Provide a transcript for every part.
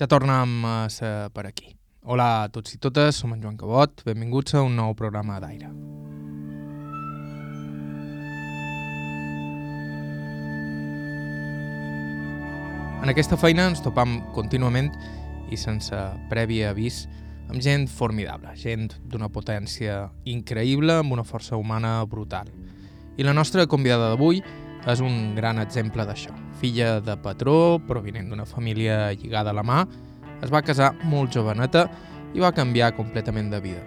Ja tornem a ser per aquí. Hola a tots i totes, som en Joan Cabot, benvinguts a un nou programa d'aire. En aquesta feina ens topam contínuament i sense previ avís amb gent formidable, gent d'una potència increïble, amb una força humana brutal. I la nostra convidada d'avui és un gran exemple d'això. Filla de patró, provinent d'una família lligada a la mà, es va casar molt joveneta i va canviar completament de vida.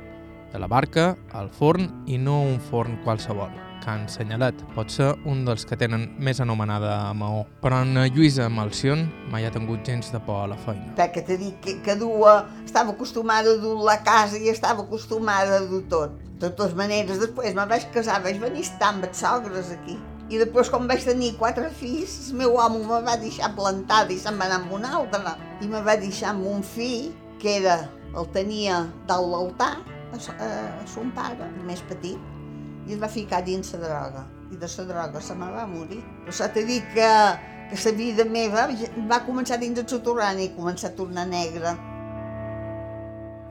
De la barca al forn i no un forn qualsevol. Can Senyalet pot ser un dels que tenen més anomenada a. Però en Lluïsa Malcion mai ha tingut gens de por a la feina. Perquè t'he dit que, que dua, estava acostumada a dur la casa i estava acostumada a dur tot. De totes maneres, després me vaig casar, vaig venir estar amb els sogres aquí. I després, quan vaig tenir quatre fills, el meu home me va deixar plantada i se'n va anar amb un altre. I me va deixar amb un fill, que era, el tenia dalt l'altar, a, a, a son pare, més petit, i es va ficar dins la droga. I de la droga se me va morir. Però s'ha de dir que, que la vida meva va començar dins el soterrani i començar a tornar negra.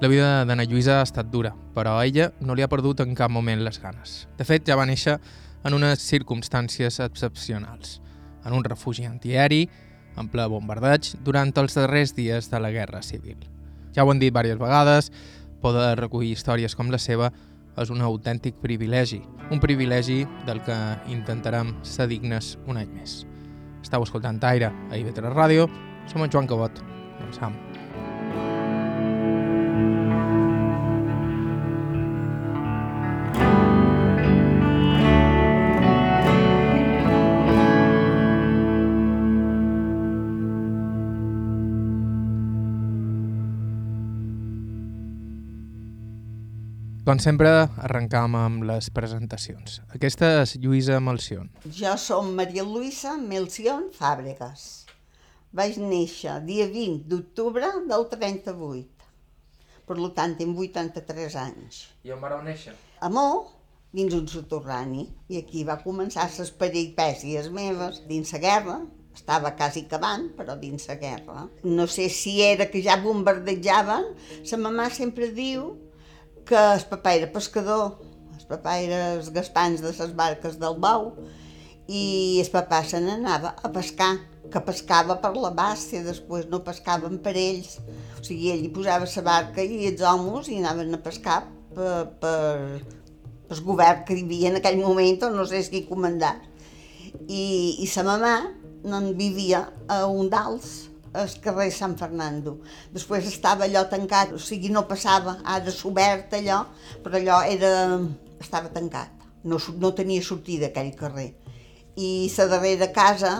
La vida d'Anna Lluïsa ha estat dura, però a ella no li ha perdut en cap moment les ganes. De fet, ja va néixer en unes circumstàncies excepcionals, en un refugi antiaeri, en ple bombardeig, durant els darrers dies de la Guerra Civil. Ja ho han dit diverses vegades, poder recollir històries com la seva és un autèntic privilegi, un privilegi del que intentarem ser dignes un any més. Estau escoltant Aire a IB3 Ràdio, som en Joan Cabot, començam. Com sempre, arrencam amb les presentacions. Aquesta és Lluïsa Melcion. Jo som Maria Luisa Melcion Fàbregas. Vaig néixer dia 20 d'octubre del 38. Per tant, tinc 83 anys. I on vareu néixer? A Mó, dins un soterrani. I aquí va començar les peripècies meves dins la guerra, estava quasi acabant, però dins la guerra. No sé si era que ja bombardejaven, sa mamà sempre diu que el papà era pescador, el papà era els gaspans de les barques del Bau, i el papà se n'anava a pescar, que pescava per la bàstia, després no pescaven per ells. O sigui, ell hi posava la barca i els homes hi anaven a pescar per, per, el govern que hi havia en aquell moment, o no sé qui comandar. I, i sa mamà no vivia a un d'alts, al carrer Sant Fernando. Després estava allò tancat, o sigui, no passava, ara s'obert allò, però allò era, estava tancat. No, no tenia sortida aquell carrer. I la darrera casa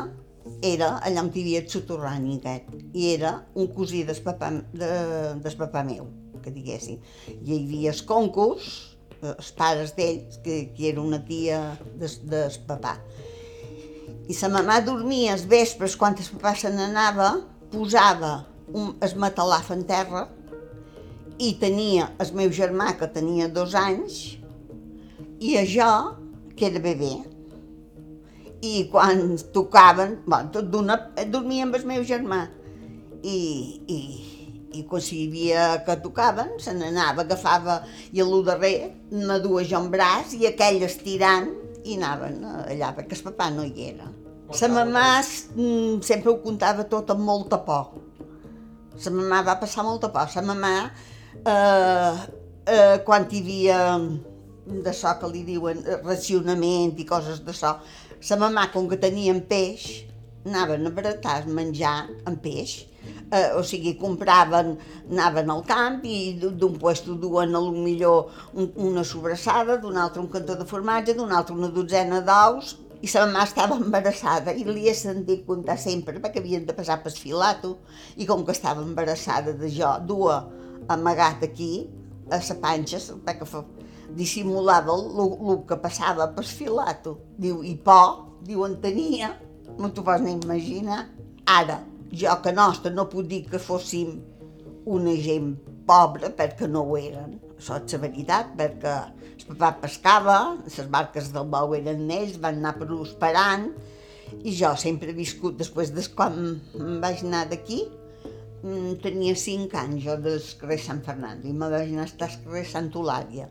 era allà on hi havia el soterrani aquest, i era un cosí del papà, de, del papà meu, que diguéssim. I hi havia els concurs, els pares d'ells, que, que era una tia del, del papà. I sa mamà dormia els vespres quan el papà se n'anava posava un, es matalaf en terra i tenia el meu germà que tenia dos anys i jo que era bebè i quan tocaven, bueno, tot d'una, dormia amb el meu germà i, i, i quan s'hi havia que tocaven, se n'anava, agafava i a lo darrer me duia jo en braç i aquell estirant i anaven allà perquè el papà no hi era. La mamà mm, sempre ho contava tot amb molta por. La mamà va passar molta por. La mamà, eh, eh, quan hi havia d'això que li diuen racionament i coses d'això, la mamà, com que tenien peix, anaven a baratar menjar amb peix. Eh, o sigui, compraven, anaven al camp i d'un puesto duen a lo millor una sobrassada, d'un altre un cantó de formatge, d'un altre una dotzena d'ous i sa mamà estava embarassada i li he sentit contar sempre perquè havien de passar per filato i com que estava embarassada de jo, dua amagat aquí a sa panxa perquè dissimulava el que passava per filato. Diu, i por, diu, en tenia, no t'ho pots ni imaginar. Ara, jo que nostre no puc dir que fóssim una gent pobra perquè no ho eren. Això és la veritat, perquè papà pescava, les barques del bou eren ells, van anar prosperant, i jo sempre he viscut, després de quan vaig anar d'aquí, mm, tenia 5 anys jo del carrer Sant Fernando i me vaig anar a estar al carrer Sant Eulàlia.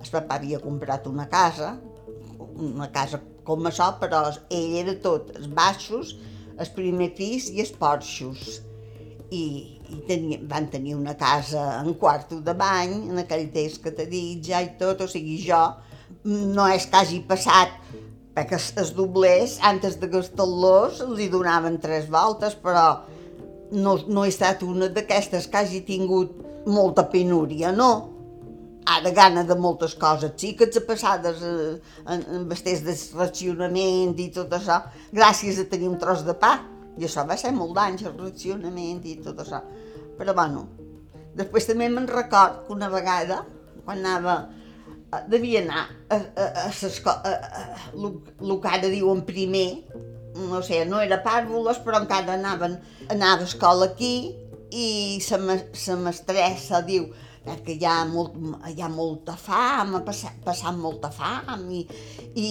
El papà havia comprat una casa, una casa com això, però ell era tot, els baixos, el primer pis i els porxos. I, i tenia, van tenir una casa en quarto de bany, en aquell temps que t'he dit ja i tot, o sigui, jo no és que hagi passat perquè es, es doblés, antes de gastar-los li donaven tres voltes, però no, no he estat una d'aquestes que hagi tingut molta penúria, no. Ara gana de moltes coses, sí que ets passades eh, en, en vestits de racionament i tot això, gràcies a tenir un tros de pa. I això va ser molt d'anys, el racionament i tot això. Però bueno, després també me'n record que una vegada, quan anava devia anar a, a, a, a, a, el que ara diuen primer, no sé, no era pàrvules, però encara anaven, anava a escola aquí i la mestressa diu que hi ha, molt, hi ha molta fam, ha passat, passat molta fam i, i,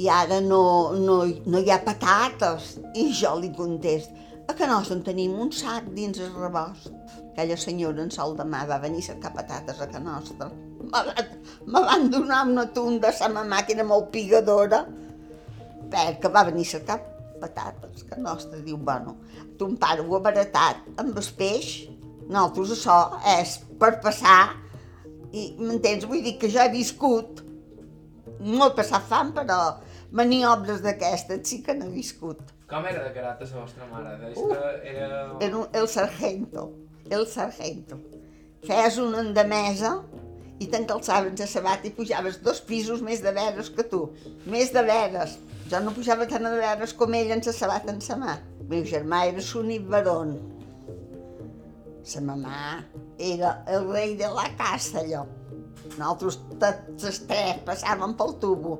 i ara no, no, no hi ha patates. I jo li contest, a que nostre en tenim un sac dins el rebost. Aquella senyora en sol de mà va venir a cercar a que nostra me van donar una tunda a la màquina molt pigadora perquè va venir a cercar patates, que nostre diu, bueno, ton pare ho ha baratat amb el peix, nosaltres això és per passar, i m'entens? Vull dir que jo he viscut, no he passat fam, però maniobres d'aquestes sí que n'he viscut. Com era de caràcter la vostra mare? Deies uh, que era... Era el sargento, el sargento. Feies una endemesa i t'encalçaves a sabat i pujaves dos pisos més de veres que tu. Més de veres. Jo no pujava tant de veres com ell en sa sabat en sa mà. El meu germà era Sunit Barón. Sa mamà era el rei de la casa, allò. Nosaltres tots els tres passàvem pel tubo.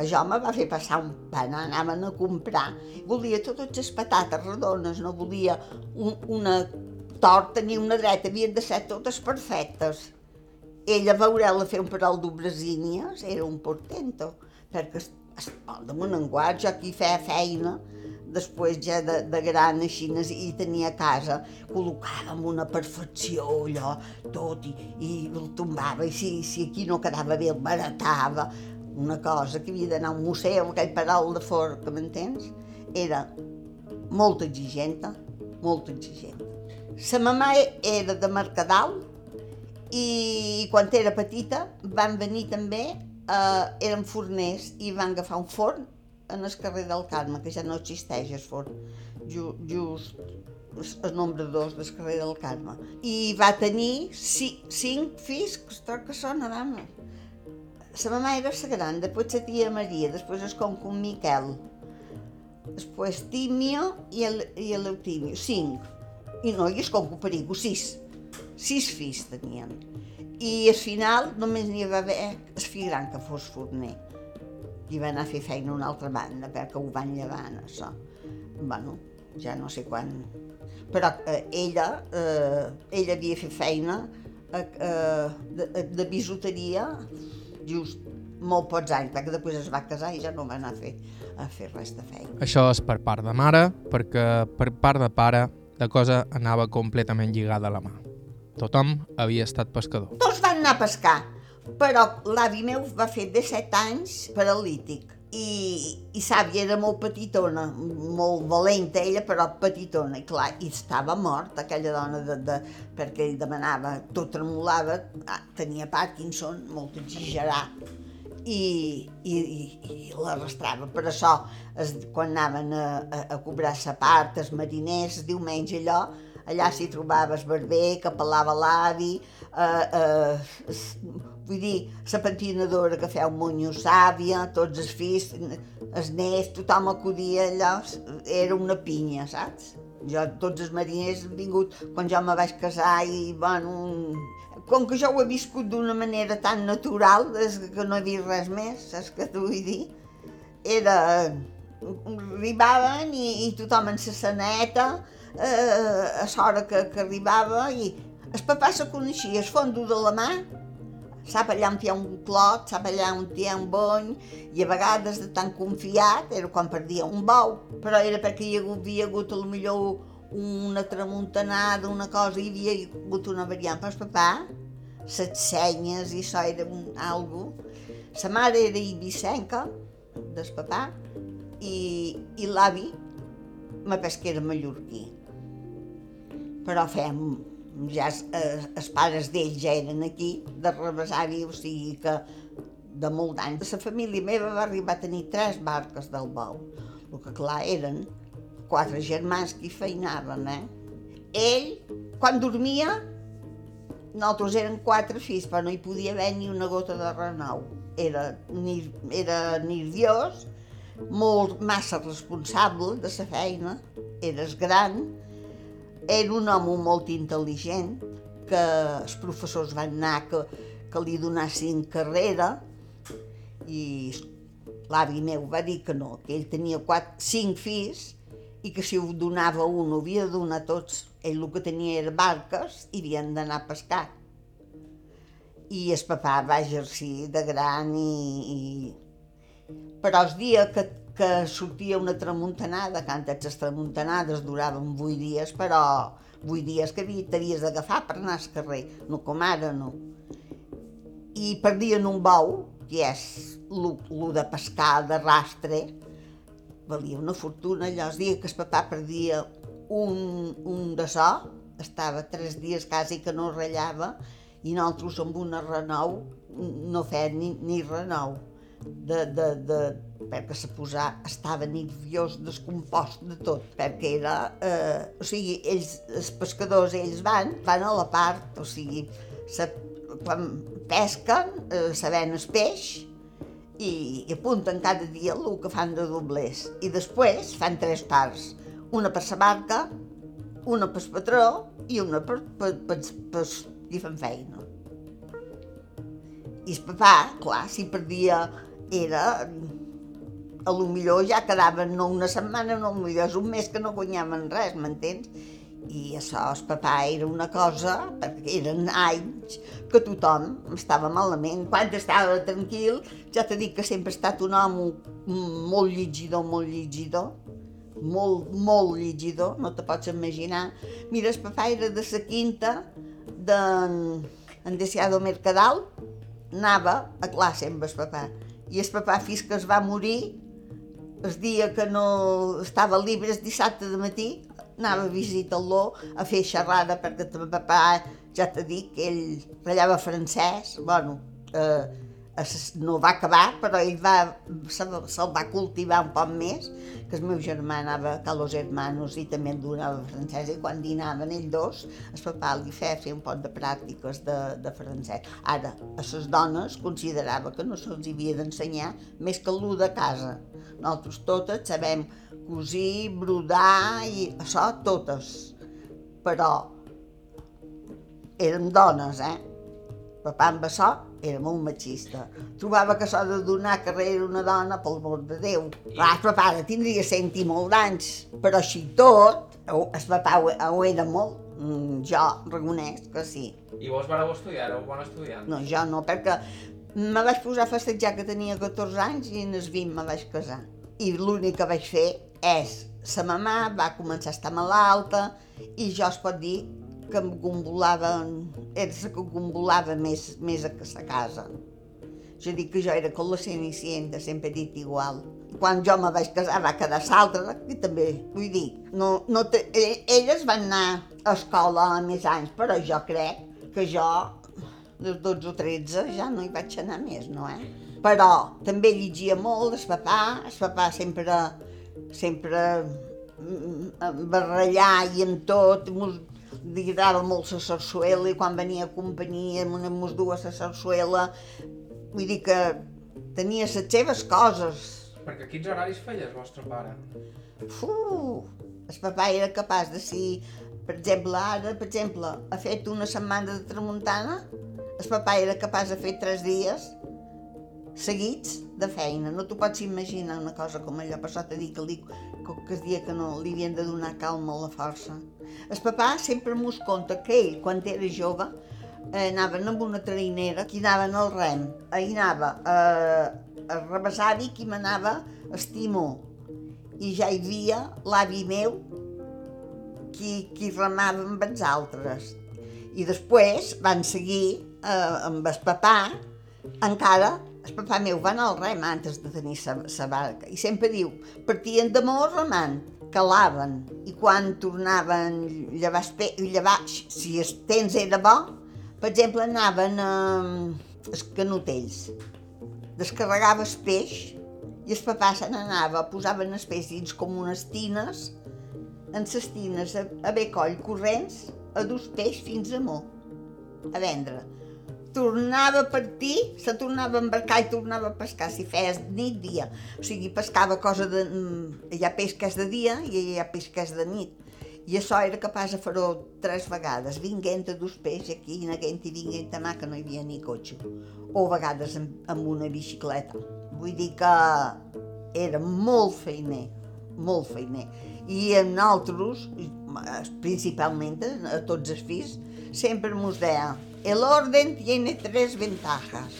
Això me va fer passar un pan, anaven a comprar. Volia totes les patates redones, no volia un, una torta ni una dreta, havien de ser totes perfectes ella veurà-la fer un parol d'obrasínies, era un portento, perquè damunt en guard, jo aquí feia feina, després ja de, de gran així i tenia casa, col·locava amb una perfecció allò, tot, i, i el tombava, i si, si aquí no quedava bé el baratava, una cosa que havia d'anar a un museu, aquell parol de fort, que m'entens? Era molt exigent, molt exigent. Sa mamà era de Mercadal, i quan era petita van venir també, eh, eren forners i van agafar un forn en el carrer del Carme, que ja no existeix el forn, ju, just el nombre dos del carrer del Carme. I va tenir ci, cinc fills, que que sona, dama. La mamà era la gran, després la tia Maria, després el concum Miquel, després Tímio i el, i l'Eutimio, cinc. I no, i el concum Perigo, sis sis fills tenien. I al final només n'hi va haver el fill gran que fos forner. I va anar a fer feina una altra banda perquè ho van llevant, això. bueno, ja no sé quan... Però eh, ella, eh, ella havia fet feina eh, eh, de, de bisuteria just molt pocs anys, perquè després es va casar i ja no va anar a fer, a fer res de feina. Això és per part de mare, perquè per part de pare la cosa anava completament lligada a la mà. Tothom havia estat pescador. Tots van anar a pescar, però l'avi meu va fer de 7 anys paralític i, i Sàvia era molt petitona, molt valenta ella, però petitona, i clar, i estava morta aquella dona, de, de, perquè ell demanava, tot tremolava, ah, tenia Parkinson, molt exagerat, i, i, i, i l'arrastrava. Per això, es, quan anaven a, a, a cobrar sa part, els mariners, diumenge allò, allà s'hi trobava el barber que pelava l'avi, eh, eh, vull dir, la pentinadora que feia un monyo sàvia, tots els fills, els nets, tothom acudia allà, era una pinya, saps? Jo, tots els mariners han vingut quan jo me vaig casar i, bueno, com que jo ho he viscut d'una manera tan natural, és que no he vist res més, saps què t'ho vull dir? Era... arribaven i, i tothom en sa saneta, eh, a l'hora que, que arribava i el papà se coneixia, el fondo de la mà, sap allà on hi ha un clot, sap allà on hi ha un bony, i a vegades de tan confiat era quan perdia un bou, però era perquè hi havia hagut millor una tramuntanada, una cosa, hi havia hagut una variant, però papà, set senyes i això era un, algo. Sa mare era ibicenca, del papà, i, i l'avi, me pes que era mallorquí. Però fem, ja els, eh, els pares d'ells ja eren aquí, de rebesavi, o sigui que de molt d'anys. La família meva va arribar a tenir tres barques del bou. El que clar eren quatre germans que hi feinaven, eh? Ell, quan dormia, nosaltres eren quatre fills, però no hi podia haver ni una gota de renou. Era, era nerviós, molt massa responsable de la feina, eres gran, era un home molt intel·ligent, que els professors van anar que, que li donassin carrera, i l'avi meu va dir que no, que ell tenia quatre, cinc fills i que si ho donava un ho havia de donar tots. Ell el que tenia era barques i havien d'anar a pescar. I el papà va exercir de gran i... i... Però els dies que, que sortia una tramuntanada, que antes les tramuntanades duraven vuit dies, però vuit dies que t'havies d'agafar per anar al carrer, no com ara, no. I perdien un bou, que és el de pescar, de rastre, valia una fortuna. Allò els dies que el papà perdia un, un de so, estava tres dies quasi que no ratllava, i nosaltres amb una renou no feien ni, ni renou. De, de, de, perquè se posà, estava nerviós, descompost de tot, perquè era, eh, o sigui, ells, els pescadors, ells van, van a la part, o sigui, se, quan pesquen, eh, sabent el peix, i, i apunten cada dia el que fan de doblers. I després fan tres parts, una per la barca, una per patró i una per, per, per, per qui fan feina. I el papà, clar, si perdia, era... A lo millor ja quedaven no una setmana, no millor és un mes que no guanyaven res, m'entens? I això, el papà era una cosa, perquè eren anys que tothom estava malament. Quan estava tranquil, ja t'he dit que sempre ha estat un home molt llegidor, molt llegidor, molt, molt llegidor, no te pots imaginar. Mira, el papà era de la quinta d'en Deseado Mercadal, anava a classe amb el papà. I el papà, fins que es va morir, el dia que no estava llibre, el dissabte de matí, anava a visitar-lo, a fer xerrada, perquè el papà, ja t'he dit, que ell ratllava francès, bueno, eh, no va acabar, però ell va, se'l se va cultivar un poc més, que el meu germà anava a los hermanos i també el donava francès, i quan dinaven ells dos, el papà li feia fer un poc de pràctiques de, de francès. Ara, a les dones considerava que no se'ls havia d'ensenyar més que l'ú de casa. Nosaltres totes sabem cosir, brodar i això totes. Però érem dones, eh? Papà amb això era molt machista. Trobava que s'ha de donar carrera a una dona pel món de Déu. Clar, el papà tindria cent i molt d'anys, però així tot, el papà ho, ho era molt. Mm, jo reconec que sí. I vos vareu estudiar, éreu bon estudiant? No, jo no, perquè me vaig posar a festejar que tenia 14 anys i en els 20 me vaig casar. I l'únic que vaig fer és, sa mamà va començar a estar malalta i jo es pot dir que em gombolava, era la que gombolava més, més a sa casa. Jo dic que jo era com la Cenicienta, sempre he dit igual. Quan jo me vaig casar va quedar l'altra, i també, vull dir, no, no te, e, elles van anar a escola a més anys, però jo crec que jo, dels 12 o 13, ja no hi vaig anar més, no, eh? Però també llegia molt, el papà, el papà sempre sempre mm, barrellar i en tot, li agradava molt la sarsuela i quan venia a companyia amb dues a sarsuela, vull dir que tenia les seves coses. Perquè quins horaris feia el vostre pare? Uf, el papà era capaç de si, per exemple, ara, per exemple, ha fet una setmana de tramuntana, el papà era capaç de fer tres dies seguits de feina. No t'ho pots imaginar una cosa com allò, això t'he dit que, li, que es dia que no li havien de donar calma a la força. El papà sempre mos conta que ell, quan era jove, eh, anaven amb una trainera que anaven al rem. Ahir anava eh, a rebassar-hi qui m'anava a estimó. I ja hi havia l'avi meu qui, qui remava amb els altres. I després van seguir eh, amb el papà, encara el papà meu va anar al rem antes de tenir sa barca i sempre diu, partien de molt remant, calaven i quan tornaven llevar, llevar si el temps era bo, per exemple, anaven a eh, els canotells, descarregava el peix i el papà se n'anava, posaven el peix dins com unes tines, en les tines a, a bé coll corrents, a dus peix fins a Mó, a vendre tornava a partir, se tornava a embarcar i tornava a pescar, si feies nit, dia. O sigui, pescava cosa de... Mm, hi ha peix que és de dia i hi ha peix que és de nit. I això era capaç de fer-ho tres vegades, vinguent a dos peix aquí, neguent i vinguent mà, que no hi havia ni cotxe. O vegades amb, amb una bicicleta. Vull dir que era molt feiner, molt feiner. I en altres, principalment a tots els fills, sempre mos deia El orden tiene tres ventajas.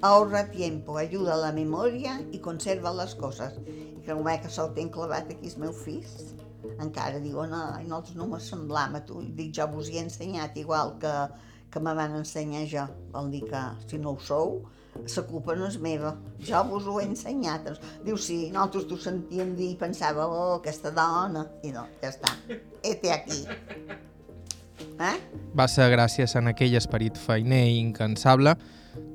Ahorra tiempo, ayuda a la memoria i conserva les coses. I no que se'l ten clavat aquí els meus fills. Encara diuen, no, no m'assemblam a tu. Dic, jo vos hi he ensenyat igual que, que me van ensenyar jo. Vol dir que si no ho sou, la culpa no és meva. Jo vos ho he ensenyat. Diu, sí, nosaltres t'ho sentíem dir i pensava, oh, aquesta dona. I no, ja està. Este aquí. Eh? Va ser gràcies a aquell esperit feiner i incansable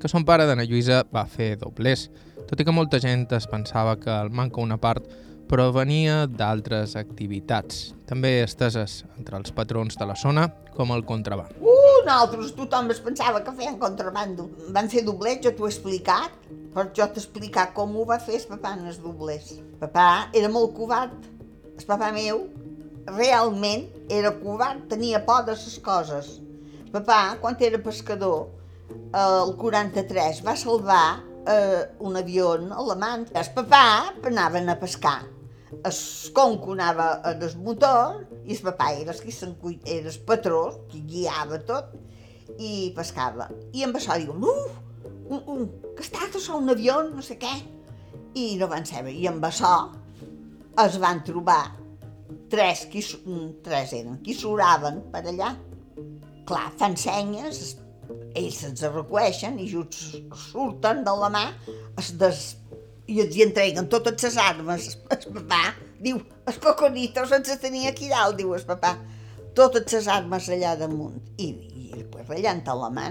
que son pare d'Anna Lluïsa va fer doblers, tot i que molta gent es pensava que el manca una part provenia d'altres activitats, també esteses entre els patrons de la zona, com el contraband. Uh, nosaltres tothom es pensava que feien contrabando. Van fer doblers, jo t'ho he explicat, per jo t'he explicat com ho va fer el papà en els doblers. Papà era molt covard. El papà meu realment era covard, tenia por de les coses. Papà, quan era pescador, el 43 va salvar eh, un avió alemany. El papà anaven a pescar. El conco anava a des motor i el papà era el, qui era el patró, qui guiava tot, i pescava. I amb això diuen, uf, un, un, que està això un avió, no sé què. I no van saber. I amb això es van trobar tres, qui, tres eren, qui suraven per allà. Clar, fan senyes, ells se'ns recueixen i just surten de la mà es des, i els hi entreguen totes les armes. El papà diu, els coconitos ens tenia aquí dalt, diu el papà. Totes les armes allà damunt. I, i després rellant a la mà,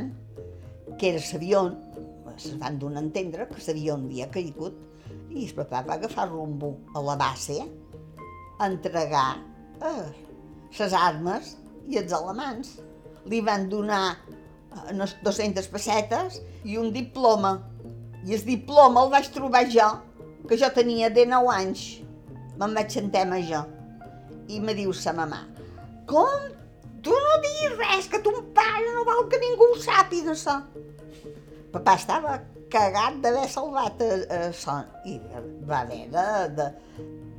que era l'avió, es van donar a entendre que l'avió havia caigut, i el papà va agafar rumbo a la base, entregar les eh, armes i els alemans. Li van donar eh, unes 200 pessetes i un diploma. I el diploma el vaig trobar jo, que jo tenia de 9 anys. Me'n vaig sentar amb jo. I me diu sa mamà, com? Tu no diguis res, que ton pare no vol que ningú ho sàpiga, això. Papà estava cagat d'haver salvat a, a son i va haver de, de,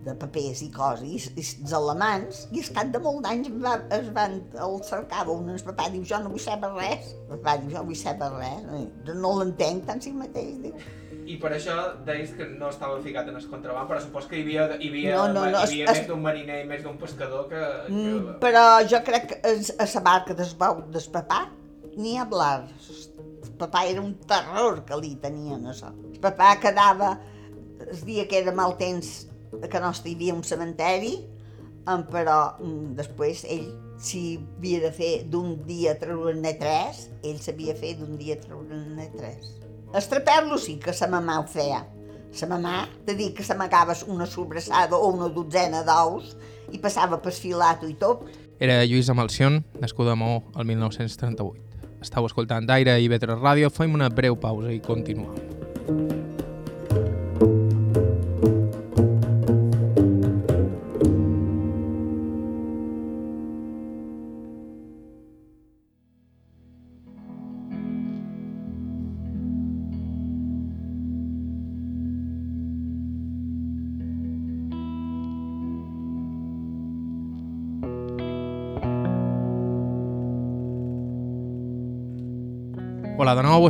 de papers i coses, i, els alemans, i es cap de molt d'anys va, es van, el cercava un, el papà diu, jo no vull saber res, el papà diu, jo no vull saber res, no l'entenc tant si mateix, diu. I per això deies que no estava ficat en el contraband, però supos que hi havia, hi havia, no, no, no, hi havia es, més d'un mariner i més d'un pescador que, que... Mm, però jo crec que a la barca del bau del papà ni hablar. El papà era un terror que li tenien això. El papà quedava el dia que era mal temps que no hi havia un cementeri, però mm, després ell si havia de fer d'un dia treure-ne tres, ell sabia fer d'un dia treure-ne tres. Estraper-lo sí que sa mamà ho feia. Sa mamà, te dic que s'amagava una sobrassada o una dotzena d'ous i passava per filat i tot. Era Lluïsa Malcion, nascuda a Mó el 1938. Estau escoltant d'Aire i Vetre Ràdio, fem una breu pausa i continuem.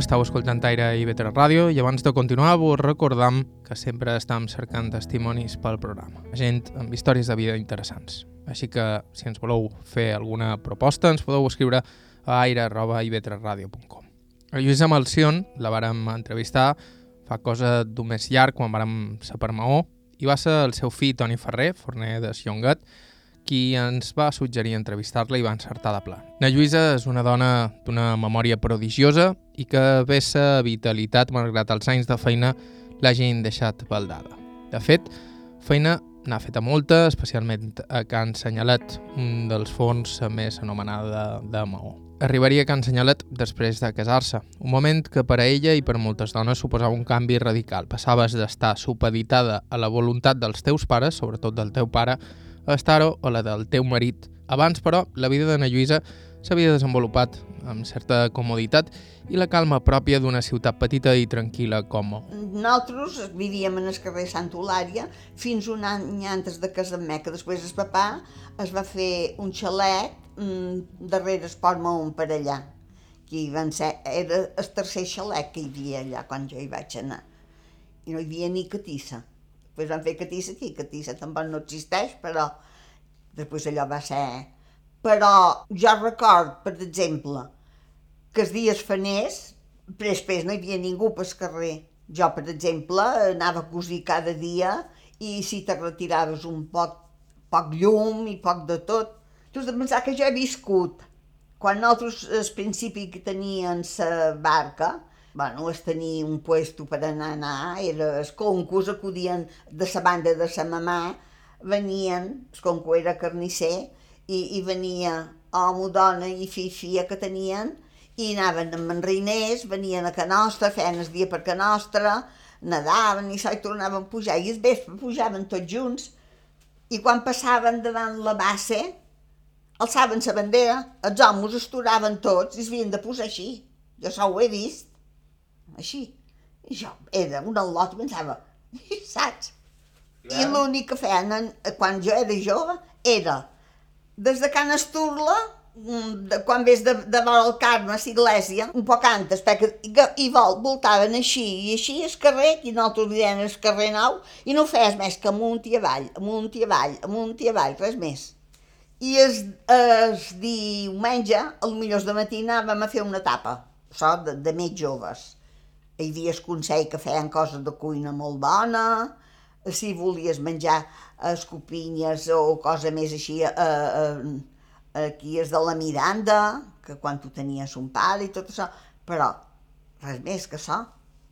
Estàu escoltant Aire i Vetre Ràdio i abans de continuar vos recordam que sempre estem cercant testimonis pel programa, gent amb històries de vida interessants. Així que, si ens voleu fer alguna proposta, ens podeu escriure a aire.ivetresradio.com. A Lluïsa Malcion la vàrem entrevistar fa cosa d'un mes llarg quan vàrem ser per Maó i va ser el seu fill Toni Ferrer, forner de Siongat, qui ens va suggerir entrevistar-la i va encertar de plan. Na Lluïsa és una dona d'una memòria prodigiosa i que vessa vitalitat malgrat els anys de feina l'hagin deixat baldada. De fet, feina n'ha feta molta, especialment a Can Senyalet, un dels fons més anomenada de, de Maó. Arribaria a Can Senyalet després de casar-se, un moment que per a ella i per moltes dones suposava un canvi radical. Passaves d'estar supeditada a la voluntat dels teus pares, sobretot del teu pare, a estar-ho a la del teu marit. Abans, però, la vida de na Lluïsa s'havia desenvolupat amb certa comoditat i la calma pròpia d'una ciutat petita i tranquil·la com Nosaltres vivíem en el carrer Santa Eulària fins un any antes de casar-me, que després el papà es va fer un xalet mm, darrere el Port Mahon per allà. Que van ser, era el tercer xalet que hi havia allà quan jo hi vaig anar. I no hi havia ni catissa. Després van fer catissa aquí, catissa tampoc no existeix, però després allò va ser però jo record, per exemple, que els dies faners, després no hi havia ningú pel carrer. Jo, per exemple, anava a cosir cada dia i si te retiraves un poc, poc llum i poc de tot. Tu has de pensar que jo he viscut. Quan nosaltres, al principi que tenien la barca, bueno, es tenia un puesto per anar a anar, era els concurs, acudien de la banda de sa mamà, venien, el conco era carnisser, i, i venia home, dona i fill, filla que tenien, i anaven amb en Reiners, venien a Canostra, feien el dia per Canostra, nadaven i això, i tornaven a pujar, i el vespre pujaven tots junts, i quan passaven davant la base, alçaven la bandera, els homes es tots i es havien de posar així. Jo això ho he vist, així. I jo era un al·lot i pensava, saps? I l'únic que feien quan jo era jove era des de Can Esturla, mm, de, quan vés de, de el Carme a l'església, un poc antes, perquè i, i vol, voltaven així i així el carrer, i nosaltres li deien el carrer nou, i no fes més que amunt i avall, amunt i avall, amunt i avall, res més. I es, es diumenge, al millor de matí, anàvem a fer una tapa, això de, de més joves. Hi havia el consell que feien coses de cuina molt bona, si volies menjar escopinyes o cosa més així, eh, eh, aquí és de la Miranda, que quan tu tenies un pare i tot això, però res més que això.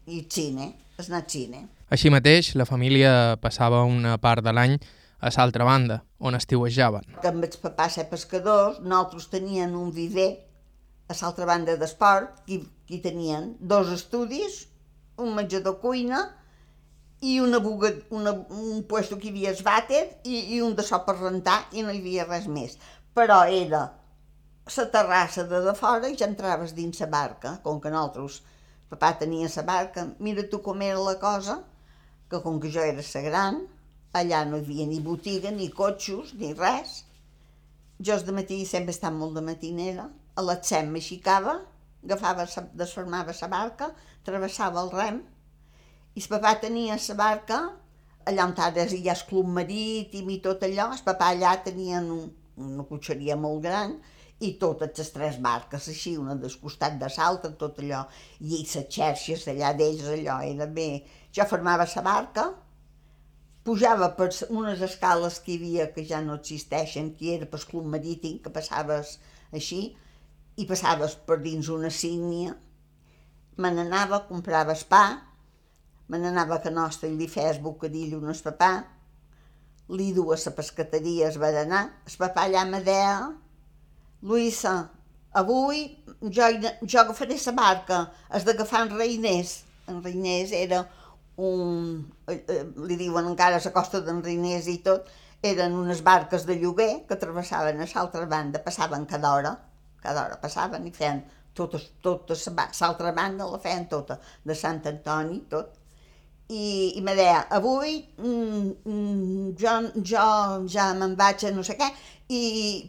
I cine, has anat cine. Així mateix, la família passava una part de l'any a l'altra banda, on estiuejaven. Que amb els papàs ser pescadors, nosaltres tenien un viver a l'altra banda d'esport, que, que tenien dos estudis, un menjador cuina i una buga, una, un puesto que hi havia el vàter i, i un de so per rentar i no hi havia res més. Però era la terrassa de de fora i ja entraves dins la barca, com que nosaltres, papà tenia la barca, mira tu com era la cosa, que com que jo era la gran, allà no hi havia ni botiga, ni cotxos, ni res. Jo de matí sempre estava molt de matinera, a les 7 m'aixicava, agafava, desformava la barca, travessava el rem, i el papà tenia la barca, allà on ara hi ha el club marítim i tot allò, el papà allà tenien un, una cotxeria molt gran i totes les tres barques així, una del costat de l'altra, tot allò, i les xerxes d'allà d'ells, allò era bé. Jo formava la barca, pujava per unes escales que hi havia que ja no existeixen, que era per club marítim, que passaves així, i passaves per dins una sígnia, me n'anava, comprava pa, me n'anava a Canostra i li feia bocadillo a el papà, li du a pescateria es va papà allà me deia, Luisa, avui jo, jo agafaré la barca, has d'agafar en Reiners. En Reiners era un, eh, eh, li diuen encara a costa d'en Reiners i tot, eren unes barques de lloguer que travessaven a l'altra banda, passaven cada hora, cada hora passaven i feien tota, tota l'altra banda la feien tota, de Sant Antoni, tot i, i me deia, avui mm, mm, jo, jo ja me'n vaig a no sé què i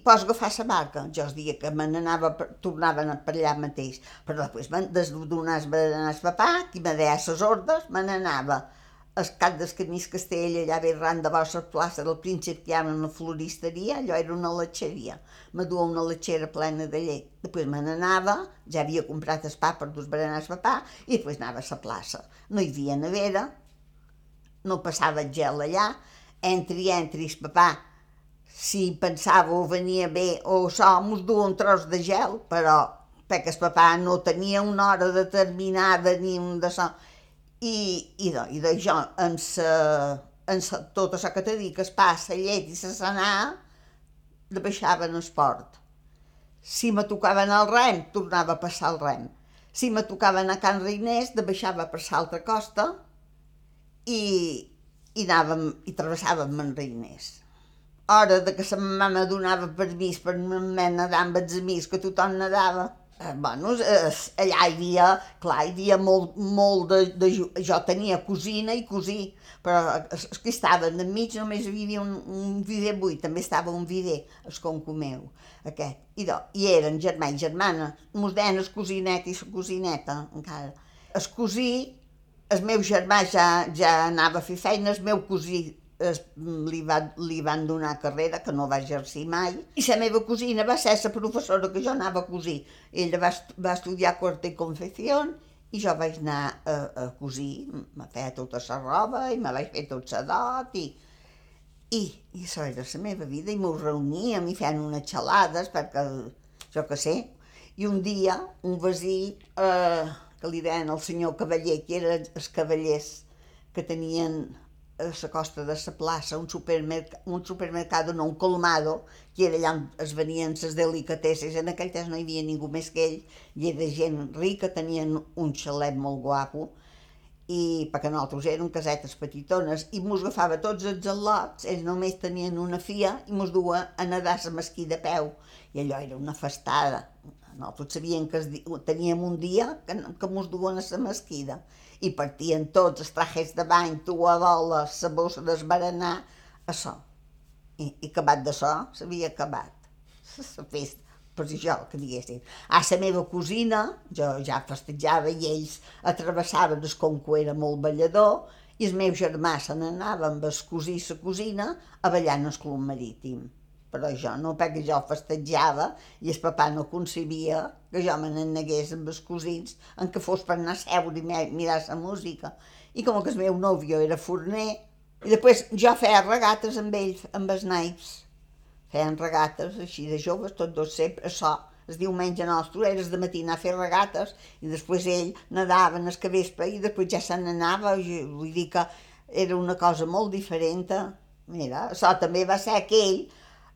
pots agafar la barca. Jo els dia que me n'anava, tornaven per allà mateix. Però després, des donar el papà, qui me deia les ordres, me n'anava el cap del camí Castell, allà ve ran de vostra plaça del Príncep, que hi ha una floristeria, allò era una letxeria. Me duia una letxera plena de llet. Després me n'anava, ja havia comprat el pa per dos berenars de pa, i després anava a la plaça. No hi havia nevera, no passava gel allà, entri, entri, el papà, si pensava o venia bé o això, mos duia un tros de gel, però perquè el papà no tenia una hora determinada ni un de això, i, i, de, i de jo, en, sa, en sa, tot això que te dic, es passa llet i se sanar, de baixava en esport. Si me tocava anar al rem, tornava a passar el rem. Si me tocava anar a Can Reinés, de baixava per l'altra costa i, i anàvem, i travessàvem en Reinés. Hora de que sa mama donava permís per nedar amb els amics, que tothom nedava, eh, bueno, eh, allà hi havia, clar, hi havia molt, molt de, de... Jo tenia cosina i cosí, però els que estaven enmig només hi havia un, un vider buit, també estava un vider, el concomeu, aquest. I, do, i eren germà i germana, mos deien el cosinet i la cosineta, encara. El cosí, el meu germà ja, ja anava a fer feina, el meu cosí es, li, va, li van donar carrera, que no va exercir mai, i la meva cosina va ser la professora que jo anava a cosir. Ella va, va estudiar corte i confecció i jo vaig anar a, a cosir, me feia tota la roba i me vaig fer tot la dot i, i, i això era la meva vida i m'ho reuníem i feien unes xalades perquè, jo que sé, i un dia un vesí eh, que li deien el senyor Cavaller, que eren els cavallers que tenien a la costa de la plaça un, supermerc un supermercado, no, un colmado, que era allà on es venien les delicatesses. En aquell temps no hi havia ningú més que ell, i era gent rica, tenien un xalet molt guapo, i perquè nosaltres érem casetes petitones, i mos agafava tots els al·lots, ells només tenien una fia, i mos dua a nedar a mesquí de peu, i allò era una festada. Nosaltres sabíem que teníem un dia que, que mos duen a la mesquida, i partien tots els trajes de bany, toadoles, la bossa d'esbaranar, això. I, i acabat d'això, s'havia acabat la festa per jo, que diguessin. A la meva cosina, jo ja festejava i ells atravessaven el conco era molt ballador, i el meu germà se n'anava amb el cosí i la cosina a ballar en el club marítim però jo no, perquè jo festejava i el papà no concebia que jo me n'anegués amb els cosins en què fos per anar a seure i mirar la música. I com que el meu nòvio era forner, i després jo feia regates amb ell, amb els naips. Feien regates així de joves, tots dos sempre, això, el diumenge nostre, eres de matí anar a fer regates, i després ell nedava en el vespre i després ja se n'anava, vull dir que era una cosa molt diferent. Mira, això també va ser aquell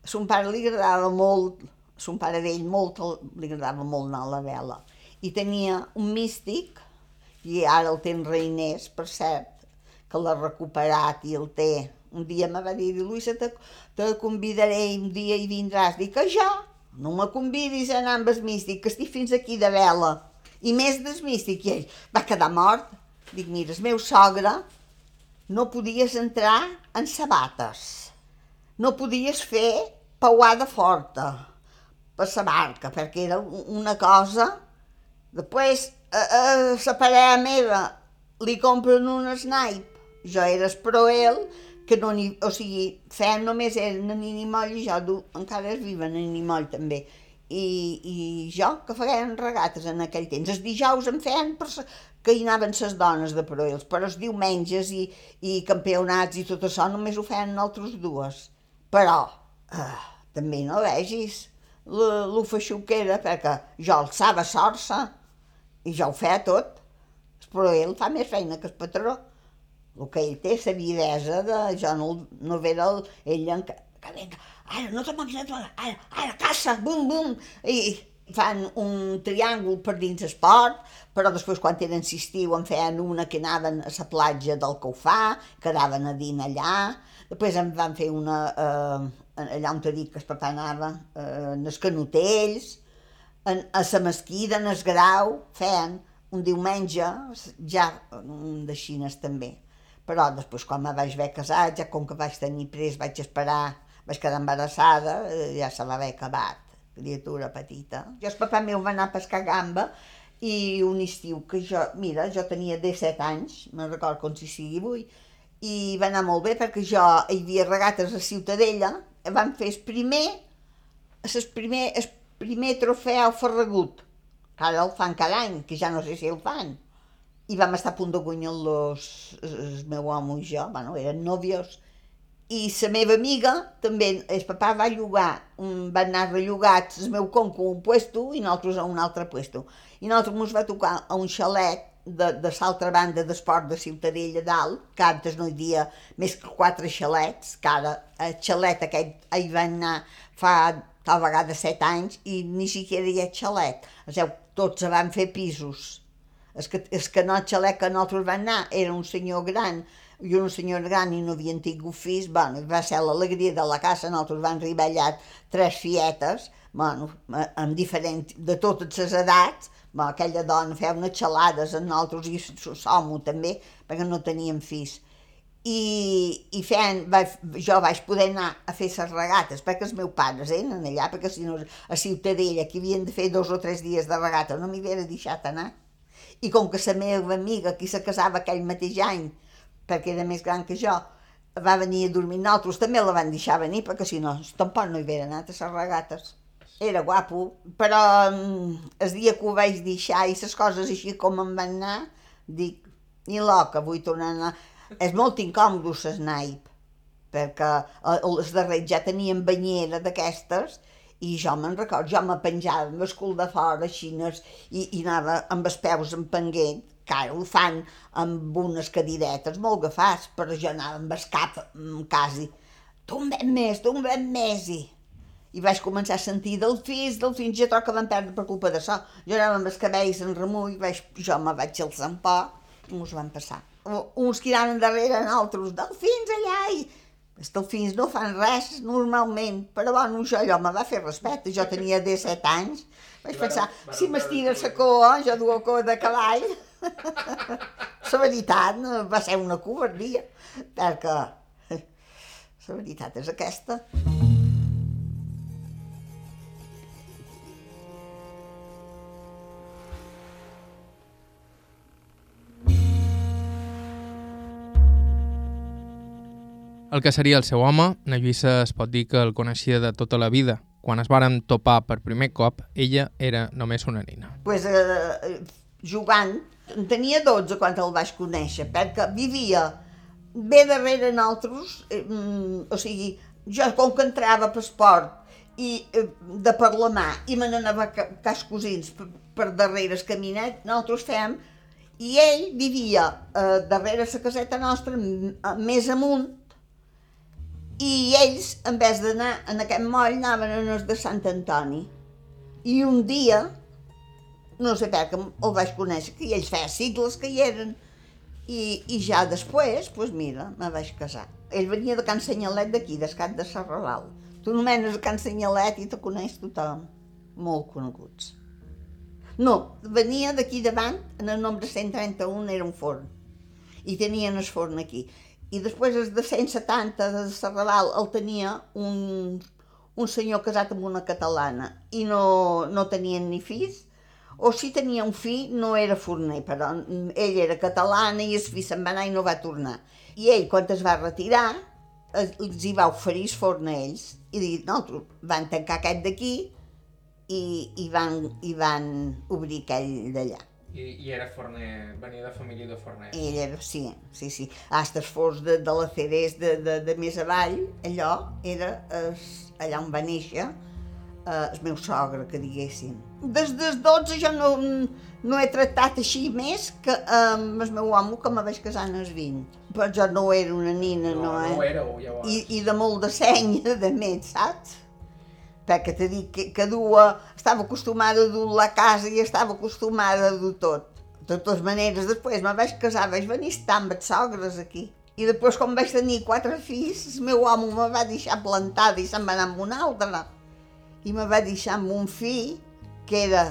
son pare li agradava molt, son pare d'ell molt, li agradava molt anar a la vela. I tenia un místic, i ara el té en Reinés, per cert, que l'ha recuperat i el té. Un dia me va dir, Luisa, te, te convidaré un dia i vindràs. Dic, que jo? No me convidis a anar amb el místic, que estic fins aquí de vela. I més del místic. I ell va quedar mort. Dic, mira, el meu sogre no podies entrar en sabates no podies fer pauada forta la barca, perquè era una cosa... Després, a, a la parella meva li compren un snipe, jo era esproel, que no ni, o sigui, feien només eren en Ninimoll i jo du, encara es viven en Ninimoll també. I, I jo, que feien regates en aquell temps. Els dijous em feien per, que hi anaven les dones de Proels, però els diumenges i, i campionats i tot això només ho feien altres dues. Però eh, també no vegis lo feixuc que era, perquè jo alçava sorça i jo ho feia tot, però ell fa més feina que el patró. El que ell té, la videsa de... Jo no, no el, ell en, que, que venga, ara, no te moguis, ara, ara, caça, bum, bum, i fan un triàngul per dins esport, però després quan eren estiu en feien una que anaven a la platja del Caufà, quedaven a dinar allà, Després em van fer una, eh, allà on t'he dit que el papà anava, eh, en els canotells, en, a la mesquida, en el grau, feien un diumenge, ja de xines també. Però després quan me vaig haver casat, ja com que vaig tenir pres, vaig esperar, vaig quedar embarassada, eh, ja se va haver acabat, criatura petita. Jo el papà meu va anar a pescar gamba i un estiu que jo, mira, jo tenia 17 anys, me'n record com si sigui avui, i va anar molt bé perquè jo hi havia regates a Ciutadella, vam fer el primer, el primer, el primer trofeu Ferragut, que ara el fan cada any, que ja no sé si el fan. I vam estar a punt de guanyar-los, el meu home i jo, bueno, eren nòvios, i la meva amiga també, el papà va llogar, va anar rellogat el meu conco a un puesto i nosaltres a un altre puesto. I nosaltres ens va tocar a un xalet de, de l'altra banda d'esport de Ciutadella dalt, que antes no hi havia més que quatre xalets, que ara el xalet aquest hi van anar fa tal vegada set anys i ni siquiera hi ha xalet. Sigui, tots van fer pisos. És que, és que no el xalet que nosaltres vam anar era un senyor gran i un senyor gran i no havien tingut fills, bueno, va ser l'alegria de la casa, nosaltres vam arribar allà tres fietes, bueno, amb diferent, de totes les edats, bueno, aquella dona feia unes xalades amb nosaltres i som també, perquè no teníem fills. I, i fent, va, jo vaig poder anar a fer les regates, perquè els meus pares eren allà, perquè si no a Ciutadella, que havien de fer dos o tres dies de regata, no m'hi havia deixat anar. I com que la meva amiga, qui se casava aquell mateix any, perquè era més gran que jo, va venir a dormir nosaltres, també la van deixar venir, perquè si no, tampoc no hi havia anat a les regates. Era guapo, però mm, el dia que ho vaig deixar i les coses així com em van anar, dic, ni loca, vull tornar a anar. És molt incòmode el naip, perquè eh, els darrers ja tenien banyera d'aquestes i jo me'n recordo, jo me penjava amb el cul de fora, xines, i, i anava amb els peus empenguent, que ara ho fan amb unes cadiretes molt agafats, però jo anava amb el cap mm, quasi. Tombem més, tombem més, i... I vaig començar a sentir delfins, delfins, jo troc que van perdre per culpa d'això. Jo anava amb els cabells en remull, vaig, jo me vaig un poc i mos van passar. Uns que anaven darrere altres, delfins allà, i els delfins no fan res normalment, però bueno, això allò me va fer respecte. Jo tenia 17 anys, vaig pensar, si m'estira la cua, jo duo cua de cavall, la veritat va ser una covardia, perquè la veritat és aquesta. El que seria el seu home, na Lluïssa es pot dir que el coneixia de tota la vida. Quan es varen topar per primer cop, ella era només una nina. Pues, eh, jugant en tenia 12 quan el vaig conèixer, perquè vivia bé darrere nosaltres, eh, mm, o sigui, jo com que entrava per esport i eh, de per la mà i me n'anava cas cosins per, per darrere el caminet, nosaltres fèiem i ell vivia eh, darrere la caseta nostra, més amunt, i ells, en vez d'anar en aquest moll, anaven a de Sant Antoni. I un dia, no sé per què el vaig conèixer, que ells feia sigles que hi eren, i, i ja després, doncs pues mira, me vaig casar. Ell venia de Can Senyalet d'aquí, d'Escat de Serralal. Tu nomenes Can Senyalet i te coneix tothom. Molt coneguts. No, venia d'aquí davant, en el nombre 131 era un forn. I tenien el forn aquí. I després el de 170 de Serralal el tenia un, un senyor casat amb una catalana i no, no tenien ni fills, o si tenia un fill, no era forner, però ell era catalana i el fill se'n va anar i no va tornar. I ell, quan es va retirar, els hi va oferir forn a ells i dir, no, van tancar aquest d'aquí i, i, van, i van obrir aquell d'allà. I, I era forner, venia de família de forner. Ell era, sí, sí, sí. Hasta els forns de, de la Ceres de, de, de més avall, allò era es, allà on va néixer, eh, el meu sogre, que diguéssim. Des dels 12 jo no, no he tractat així més que amb el meu home que me vaig casar als 20. Però jo no era una nina, no, no, eh? No éreu, llavors. I, I de molt de seny, de més, saps? Perquè t'he dit que, que dua, estava acostumada a dur la casa i estava acostumada a dur tot. De totes maneres, després me vaig casar, vaig venir estar amb els sogres aquí. I després, quan vaig tenir quatre fills, el meu home me va deixar plantada i se'n va anar amb un altre i me va deixar amb un fill que era,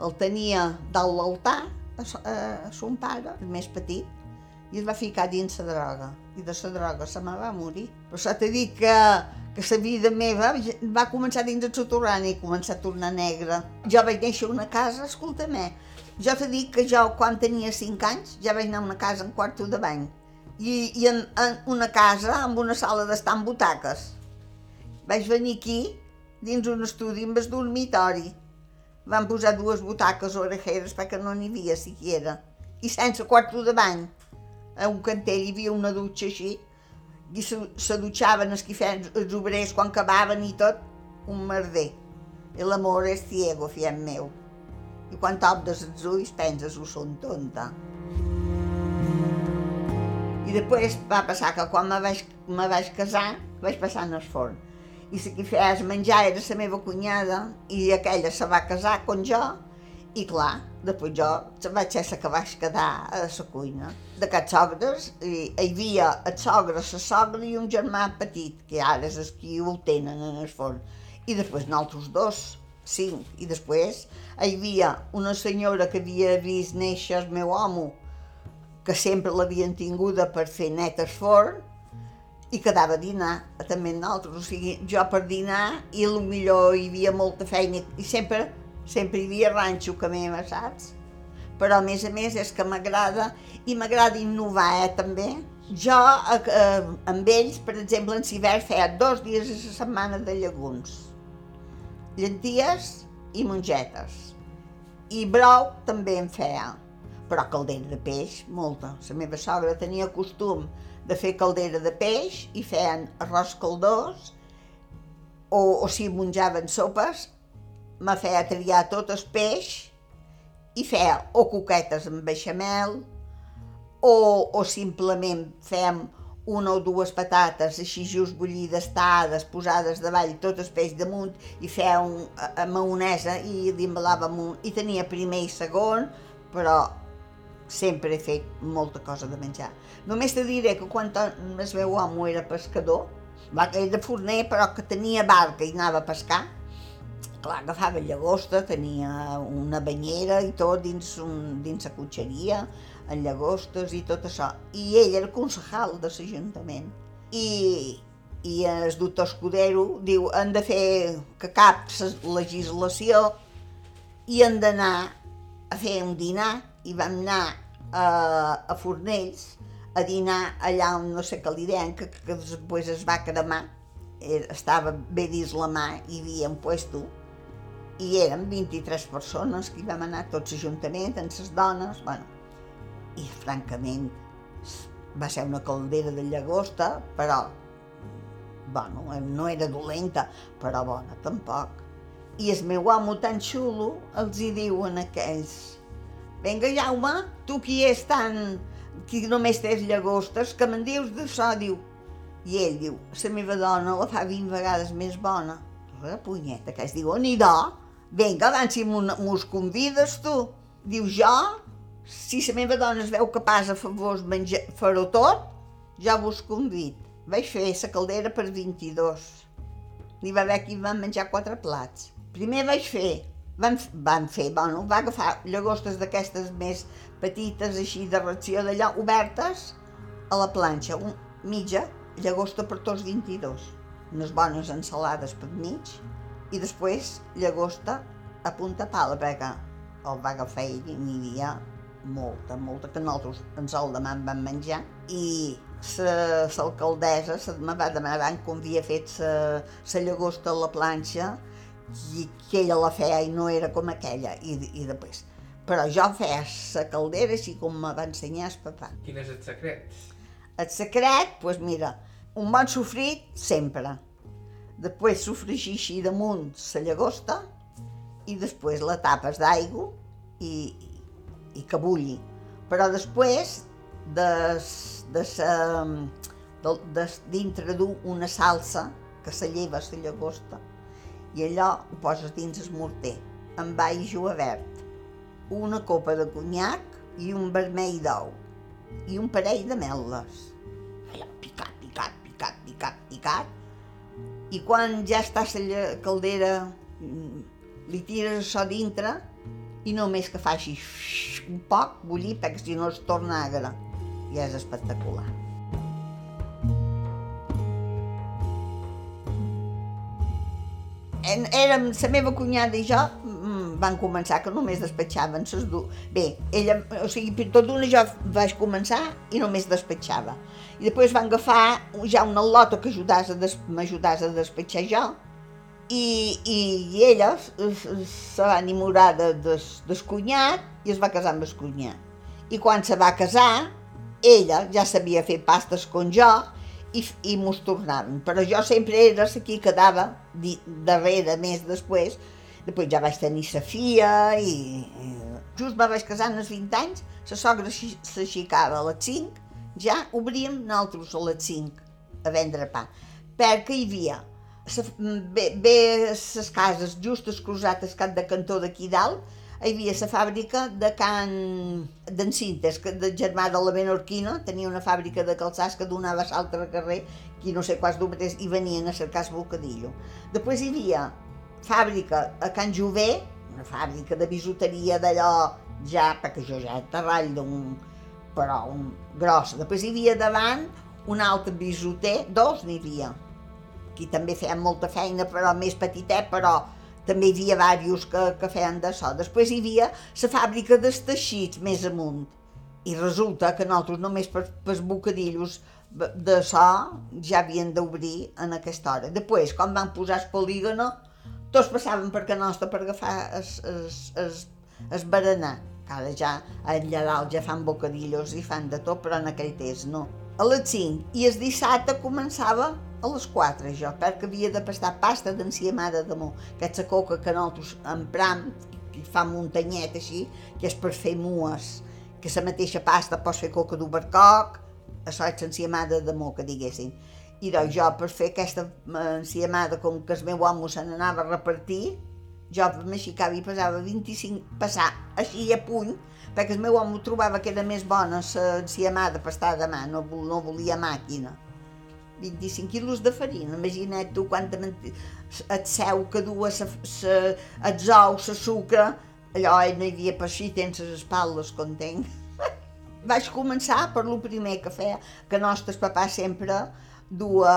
el tenia dalt l'altar, a, a, a son pare, el més petit, i es va ficar dins la droga. I de la droga se me va morir. Però s'ha de dir que, que la vida meva va començar dins el soterrani i començar a tornar negra. Jo vaig néixer una casa, escolta-me, jo t'he dit que jo quan tenia 5 anys ja vaig anar a una casa en quarto de bany i, i en, en una casa amb una sala d'estar amb butaques. Vaig venir aquí, dins un estudi amb el dormitori. Van posar dues butaques orejeres perquè no n'hi havia siquiera. I sense quarto de bany. A un cantell hi havia una dutxa així, i se, se dutxaven els, feien, els obrers quan acabaven i tot, un merder. I l'amor és ciego, fiem meu. I quan t'obres els ulls penses, ho són tonta. I després va passar que quan me vaig, me vaig casar, vaig passar en el forn. I la que feia menjar era la meva cunyada i aquella se va casar con jo i clar, després jo vaig ser la que vaig quedar a la cuina. Cap sogres hi havia el sogre, la sogra i un germà petit, que ara és que ho tenen en el forn. I després nosaltres dos, cinc. I després hi havia una senyora que havia vist néixer el meu home, que sempre l'havien tinguda per fer net el forn, i quedava a dinar, també nosaltres, o sigui, jo per dinar, i millor hi havia molta feina, i sempre Sempre hi havia ranxo que meva, saps? Però a més a més és que m'agrada, i m'agrada innovar, eh, també. Jo eh, eh, amb ells, per exemple, en Ciber feia dos dies a la setmana de llegums. Llenties i mongetes. I brou també en feia, però caldera de peix, molta. La meva sogra tenia costum de fer caldera de peix i feien arròs caldós, o, o si menjaven sopes, me feia triar tot el peix i feia o coquetes amb beixamel o, o simplement fèiem una o dues patates així just bullides, tades, posades davall, tot el peix damunt i feia un, a, a maonesa i l'embalàvem un... i tenia primer i segon, però sempre he fet molta cosa de menjar. Només te diré que quan el meu home era pescador, va, era forner però que tenia barca i anava a pescar, clar, agafava llagosta, tenia una banyera i tot dins, un, dins la cotxeria, en llagostes i tot això. I ell era concejal de l'Ajuntament. I, I el doctor Escudero diu han de fer que cap legislació i han d'anar a fer un dinar i vam anar a, a Fornells a dinar allà on no sé què li deien, que, que després es va cremar, estava bé dins la mà, hi havia un puesto, i érem 23 persones que hi vam anar tots juntament, amb les dones, bueno, i francament va ser una caldera de llagosta, però, bueno, no era dolenta, però bona tampoc. I el meu amo tan xulo els hi diuen aquells, venga Jaume, tu qui és tan... qui només tens llagostes, que me'n dius d'això, diu. I ell diu, la meva dona la fa 20 vegades més bona. La punyeta, que es diu, on do? Vinga, abans si mos convides tu. Diu, jo, si la meva dona es veu capaç a favor menjar, fer-ho tot, jo vos convid. Vaig fer la caldera per 22. N'hi va haver qui van menjar quatre plats. Primer vaig fer, van, van fer, bueno, va agafar llagostes d'aquestes més petites, així de ració d'allà, obertes, a la planxa, un, mitja, llagosta per tots 22. Unes bones ensalades per mig, i després llagosta a punta pala, perquè el va agafar ell i n'hi havia molta, molta, que nosaltres ens el demà vam menjar i l'alcaldessa se me va demanar com havia fet la llagosta a la planxa i que ella la feia i no era com aquella i, i després però jo feia la caldera així com me va ensenyar el papà. Quin és el secret? El secret, doncs pues mira, un bon sofrit sempre Després sofregir així damunt la llagosta i després la tapes d'aigua i, i que bulli. Però després de, de sa, de, de, dintre d'una salsa que se lleva la llagosta i allò ho poses dins el morter amb all verd, una copa de conyac i un vermell d'ou i un parell de meles. Allò picat, picat, picat, picat, picat, i quan ja està la caldera li tires això dintre i només que faci un poc bullir perquè si no es torna agra i és espectacular. Érem, la meva cunyada i jo, mm, van començar que només despatxaven ses du... Bé, ella, o sigui, tot d'una jo vaig començar i només despatxava. I després van agafar ja una lota que m'ajudàs a, a despatxar jo, i, i, i ella se va enamorar de, de, del cunyat i es va casar amb el cunyat. I quan se va casar, ella ja sabia fer pastes com jo i, i mos tornaven. Però jo sempre era la qui quedava darrere, més després. Després ja vaig tenir sa filla i, i just me vaig casar als 20 anys, la sogra s'aixicava a les 5, ja obríem nosaltres a les 5 a vendre pa, perquè hi havia bé, bé les cases justes cruzades cap de cantó d'aquí dalt, hi havia la fàbrica de Can d'en Cintes, que de germà de la Benorquina, tenia una fàbrica de calçats que donava a l'altre carrer, qui no sé quants d'obrers, i venien a cercar el bocadillo. Després hi havia fàbrica a Can Jové, una fàbrica de bisuteria d'allò ja, perquè jo ja terrall d'un però un gros. Després hi havia davant un altre bisuter, dos n'hi havia, qui també feien molta feina, però més petitet, però també hi havia diversos que, que feien de so. Després hi havia la fàbrica dels teixits més amunt. I resulta que nosaltres només per, per bocadillos de so ja havien d'obrir en aquesta hora. Després, quan van posar el polígono, tots passaven per que nostre per agafar es, es, es, es berenar. Ara ja allà dalt ja fan bocadillos i fan de tot, però en aquell temps no. A les 5 i el dissabte començava a les 4 jo, perquè havia de pastar pasta d'enciamada de mo, aquesta coca que nosaltres empram, que fa muntanyet així, que és per fer mues, que la mateixa pasta pots fer coca d'ubercoc, això és enciamada de mo, que diguessin. I doncs jo, per fer aquesta enciamada, com que el meu home se n'anava a repartir, jo m'aixicava i pesava 25, passar així a puny, perquè el meu home trobava que era més bona l'enciamada pastada de mà, no, no volia màquina 25 quilos de farina, imagina't tu quanta et seu que du sa, sa, els ous, la sucre, allò eh, no hi havia per si tens les espatles, com tenc. Vaig començar per lo primer que feia, que nostres papà sempre dua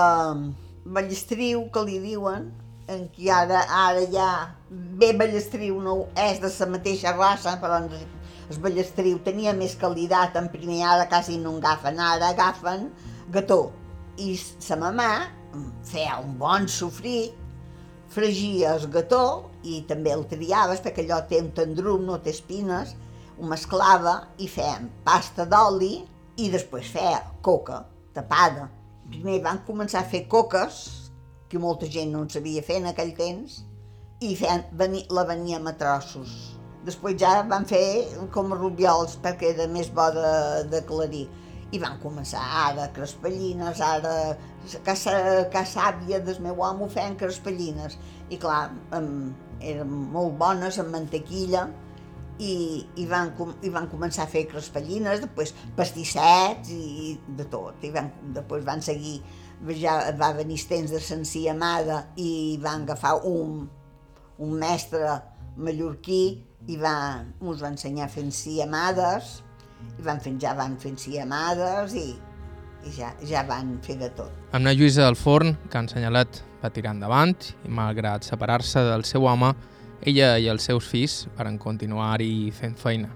ballestriu, que li diuen, en qui ara, ara ja bé ballestriu no és de la mateixa raça, però el ballestriu tenia més qualitat en primer, ara quasi no en agafen, ara agafen gató i sa mamà feia un bon sofrit, fregia el gató i també el triaves perquè allò té un tendrum, no té espines, ho mesclava i fèiem pasta d'oli i després feia coca tapada. Primer van començar a fer coques, que molta gent no en sabia fer en aquell temps, i feien, veni, la veníem a trossos. Després ja van fer com rubiols perquè era més bo de, de clarir i van començar ara crespellines, ara casa, casa àvia del meu home feien crespellines. I clar, um, eren molt bones amb mantequilla i, i, van, i van començar a fer crespellines, després pastissets i de tot, i van, després van seguir, ja va venir temps de l'enciamada i van agafar un, un mestre mallorquí i va, ens va ensenyar a fer enciamades, i van fent, ja van fent amades i, i ja, ja van fer de tot. Amb la Lluïsa del Forn, que ha ensenyalat, va tirar endavant i malgrat separar-se del seu home, ella i els seus fills van continuar-hi fent feina.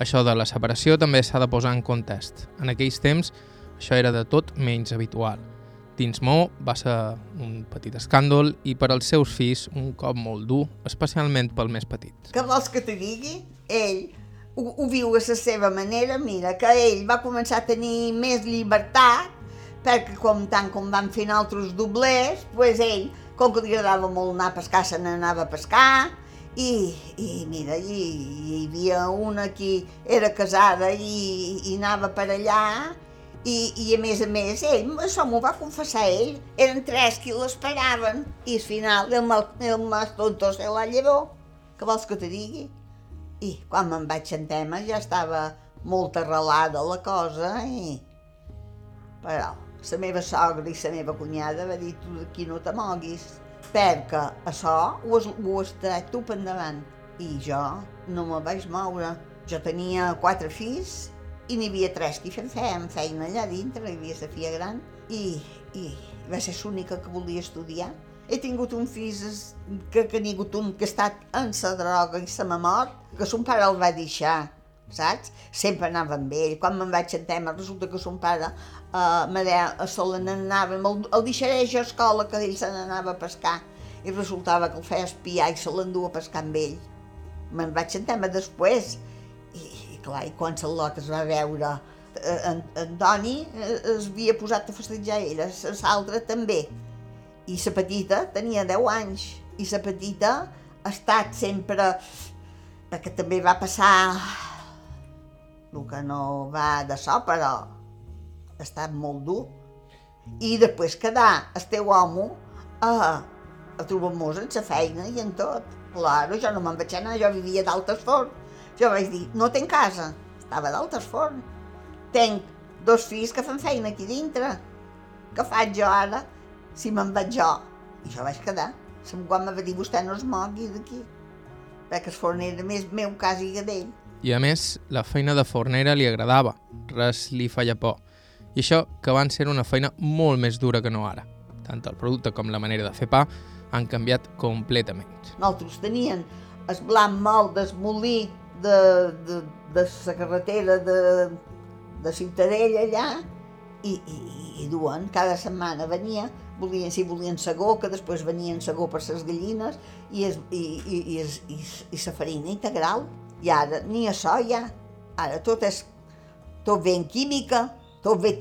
Això de la separació també s'ha de posar en context. En aquells temps això era de tot menys habitual. Dins Mo va ser un petit escàndol i per als seus fills un cop molt dur, especialment pel més petit. Què vols que te digui? Ell ho, ho viu a la seva manera, mira, que ell va començar a tenir més llibertat, perquè com tant com van fer altres doblers, pues ell, com que li agradava molt anar a pescar, se n'anava a pescar, i, i mira, i, hi havia una que era casada i, i anava per allà, i, i a més a més, ell, això m'ho va confessar ell, eren tres qui l'esperaven, i al final el, mal, el mas tonto se la llevó. Què vols que te digui? I quan me'n vaig en tema ja estava molt arrelada la cosa i... Però la meva sogra i la meva cunyada va dir tu d'aquí no te moguis perquè això ho, has, ho has tret tu per endavant. I jo no me vaig moure. Jo tenia quatre fills i n'hi havia tres que feien feina allà dintre, hi havia la filla gran i, i va ser l'única que volia estudiar he tingut un fill que, que n'hi ha un que ha estat en la droga i se m'ha mort, que son pare el va deixar, saps? Sempre anava amb ell. Quan me'n vaig a tema, resulta que son pare me deia, a sola n'anava, el, el deixaré jo a escola, que ell se n'anava a pescar. I resultava que el feia espiar i se l'endua a pescar amb ell. Me'n vaig a tema després. I, i clar, i quan Salot es va veure eh, en, en Toni eh, es havia posat a festejar ella, l'altra també i la petita tenia 10 anys. I la petita ha estat sempre perquè també va passar el que no va de so però ha estat molt dur. I després quedar el teu home a, a trobar-nos en la feina i en tot. Claro, jo no me'n vaig anar, jo vivia d'altes forn jo vaig dir, no tenc casa estava d'altes forn tenc dos fills que fan feina aquí dintre. Què faig jo ara? Si me'n vaig jo. I jo vaig quedar. Se'm quan va dir, vostè no es mogui d'aquí. Perquè el forner era més meu quasi que d'ell. I a més, la feina de fornera li agradava, res li feia por. I això que van ser una feina molt més dura que no ara. Tant el producte com la manera de fer pa han canviat completament. Nosaltres tenien el blanc molt desmolí de, de, de la carretera de, de Ciutadella allà i, i, i duen, cada setmana venia volien, si volien segó, que després venien segó per les gallines, i, es, i, i, i, es, i, i la farina integral. I ara ni això ja. Ara tot és tot ben química, tot ve,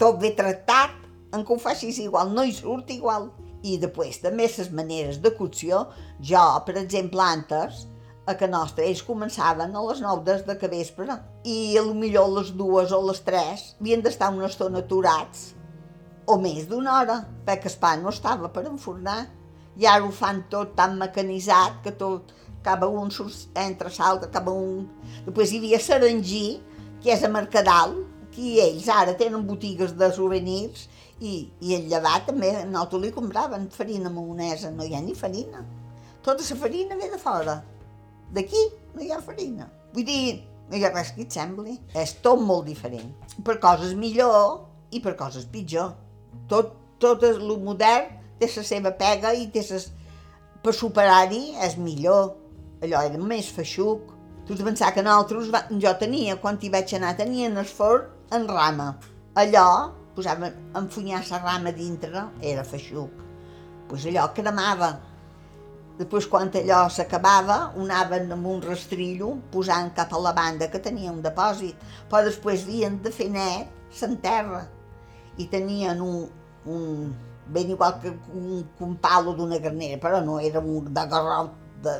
tot ve tractat, en que ho facis igual, no hi surt igual. I després també les maneres de cocció, jo, per exemple, antes, a que nostra, ells començaven a les 9 des de que vespre i a lo millor a les dues o les 3 havien d'estar una estona aturats o més d'una hora, perquè el pa no estava per enfornar. I ara ho fan tot tan mecanitzat que tot, cada un surt entre l'altre, cada un... Després hi havia Sarangí, que és a Mercadal, que ells ara tenen botigues de souvenirs i, i el llevat també, nosaltres li compraven farina maonesa, no hi ha ni farina. Tota la farina ve de fora. D'aquí no hi ha farina. Vull dir, no hi ha res que et sembli. És tot molt diferent. Per coses millor i per coses pitjor tot, tot el modern té la seva pega i té ses... per superar-hi és millor. Allò era més feixuc. Tu has pensar que nosaltres, jo tenia, quan hi vaig anar, tenien el forn en rama. Allò, posava enfunyar la rama dintre, era feixuc. pues allò cremava. Després, quan allò s'acabava, ho anaven amb un rastrillo posant cap a la banda que tenia un depòsit, però després havien de fer net s'enterra i tenien un, un ben igual que un, un palo d'una garnera, però no era un de garrot de,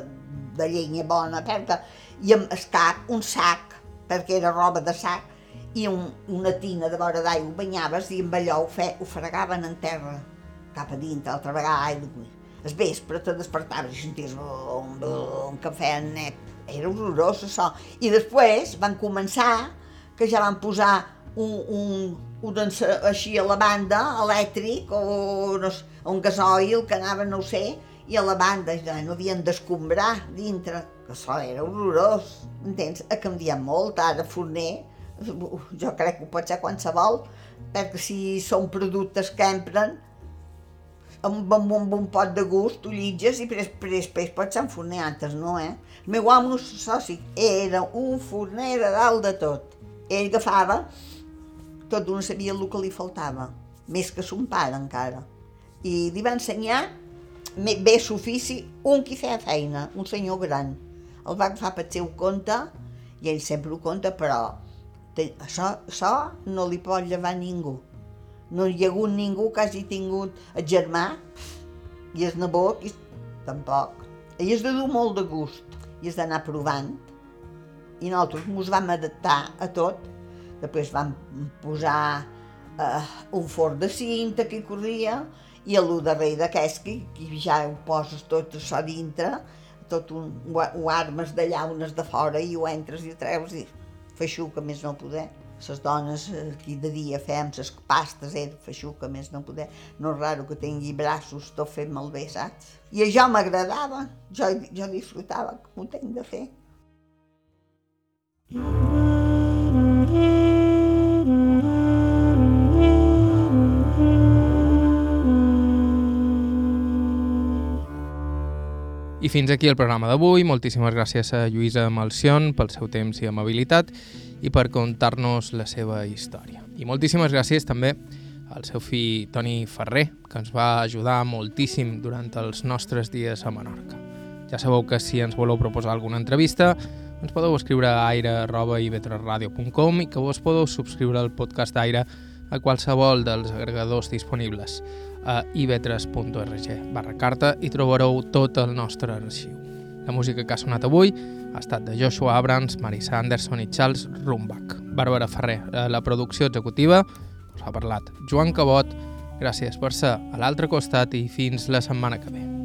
de llenya bona, perquè, i amb el cap un sac, perquè era roba de sac, i un, una tina de vora d'aigua banyaves i amb allò ho, fe, ho fregaven en terra, cap a dintre, altra vegada aigua. Es vespre te despertaves i senties un, un cafè net. Era horrorós això. I després van començar, que ja van posar un, un, un així a la banda, elèctric, o no sé, un gasoil que anava, no sé, i a la banda ja no havien d'escombrar dintre, que això era horrorós, entens? Ha canviat molt, ara forner, jo crec que ho pot ser qualsevol, perquè si són productes que empren, amb, amb, amb un pot de gust, tu llitges i després pots ser un forner, antes no, eh? El meu home, soci, era un forner de dalt de tot. Ell agafava tot no sabia el que li faltava, més que son pare encara. I li va ensenyar bé l'ofici un qui feia feina, un senyor gran. El va agafar per seu compte, i ell sempre ho conta, però això, això no li pot llevar ningú. No hi ha hagut ningú que hagi tingut el germà i el nebot, i tampoc. Ell és de dur molt de gust i has d'anar provant. I nosaltres ens vam adaptar a tot Després van posar eh, un forn de cinta que hi corria i lo darrere d'aquest que, que ja ho poses tot això dintre, tot un, ho, ho armes de llaunes de fora i ho entres i ho treus i feixuca més no poder. Les dones aquí de dia fem les pastes, era feixuca més no poder. No és raro que tingui braços tot fet malbé, saps? I això m'agradava, jo, jo disfrutava, com ho tinc de fer. Mm -hmm. I fins aquí el programa d'avui. Moltíssimes gràcies a Lluïsa Malcion pel seu temps i amabilitat i per contar-nos la seva història. I moltíssimes gràcies també al seu fill Toni Ferrer, que ens va ajudar moltíssim durant els nostres dies a Menorca. Ja sabeu que si ens voleu proposar alguna entrevista, ens podeu escriure a aire.ivetresradio.com i que vos podeu subscriure al podcast d'Aire a qualsevol dels agregadors disponibles a ivetres.org barra carta i trobareu tot el nostre arxiu. La música que ha sonat avui ha estat de Joshua Abrams, Marisa Anderson i Charles Rumbach. Bàrbara Ferrer, la producció executiva, us ha parlat Joan Cabot. Gràcies per ser a l'altre costat i fins la setmana que ve.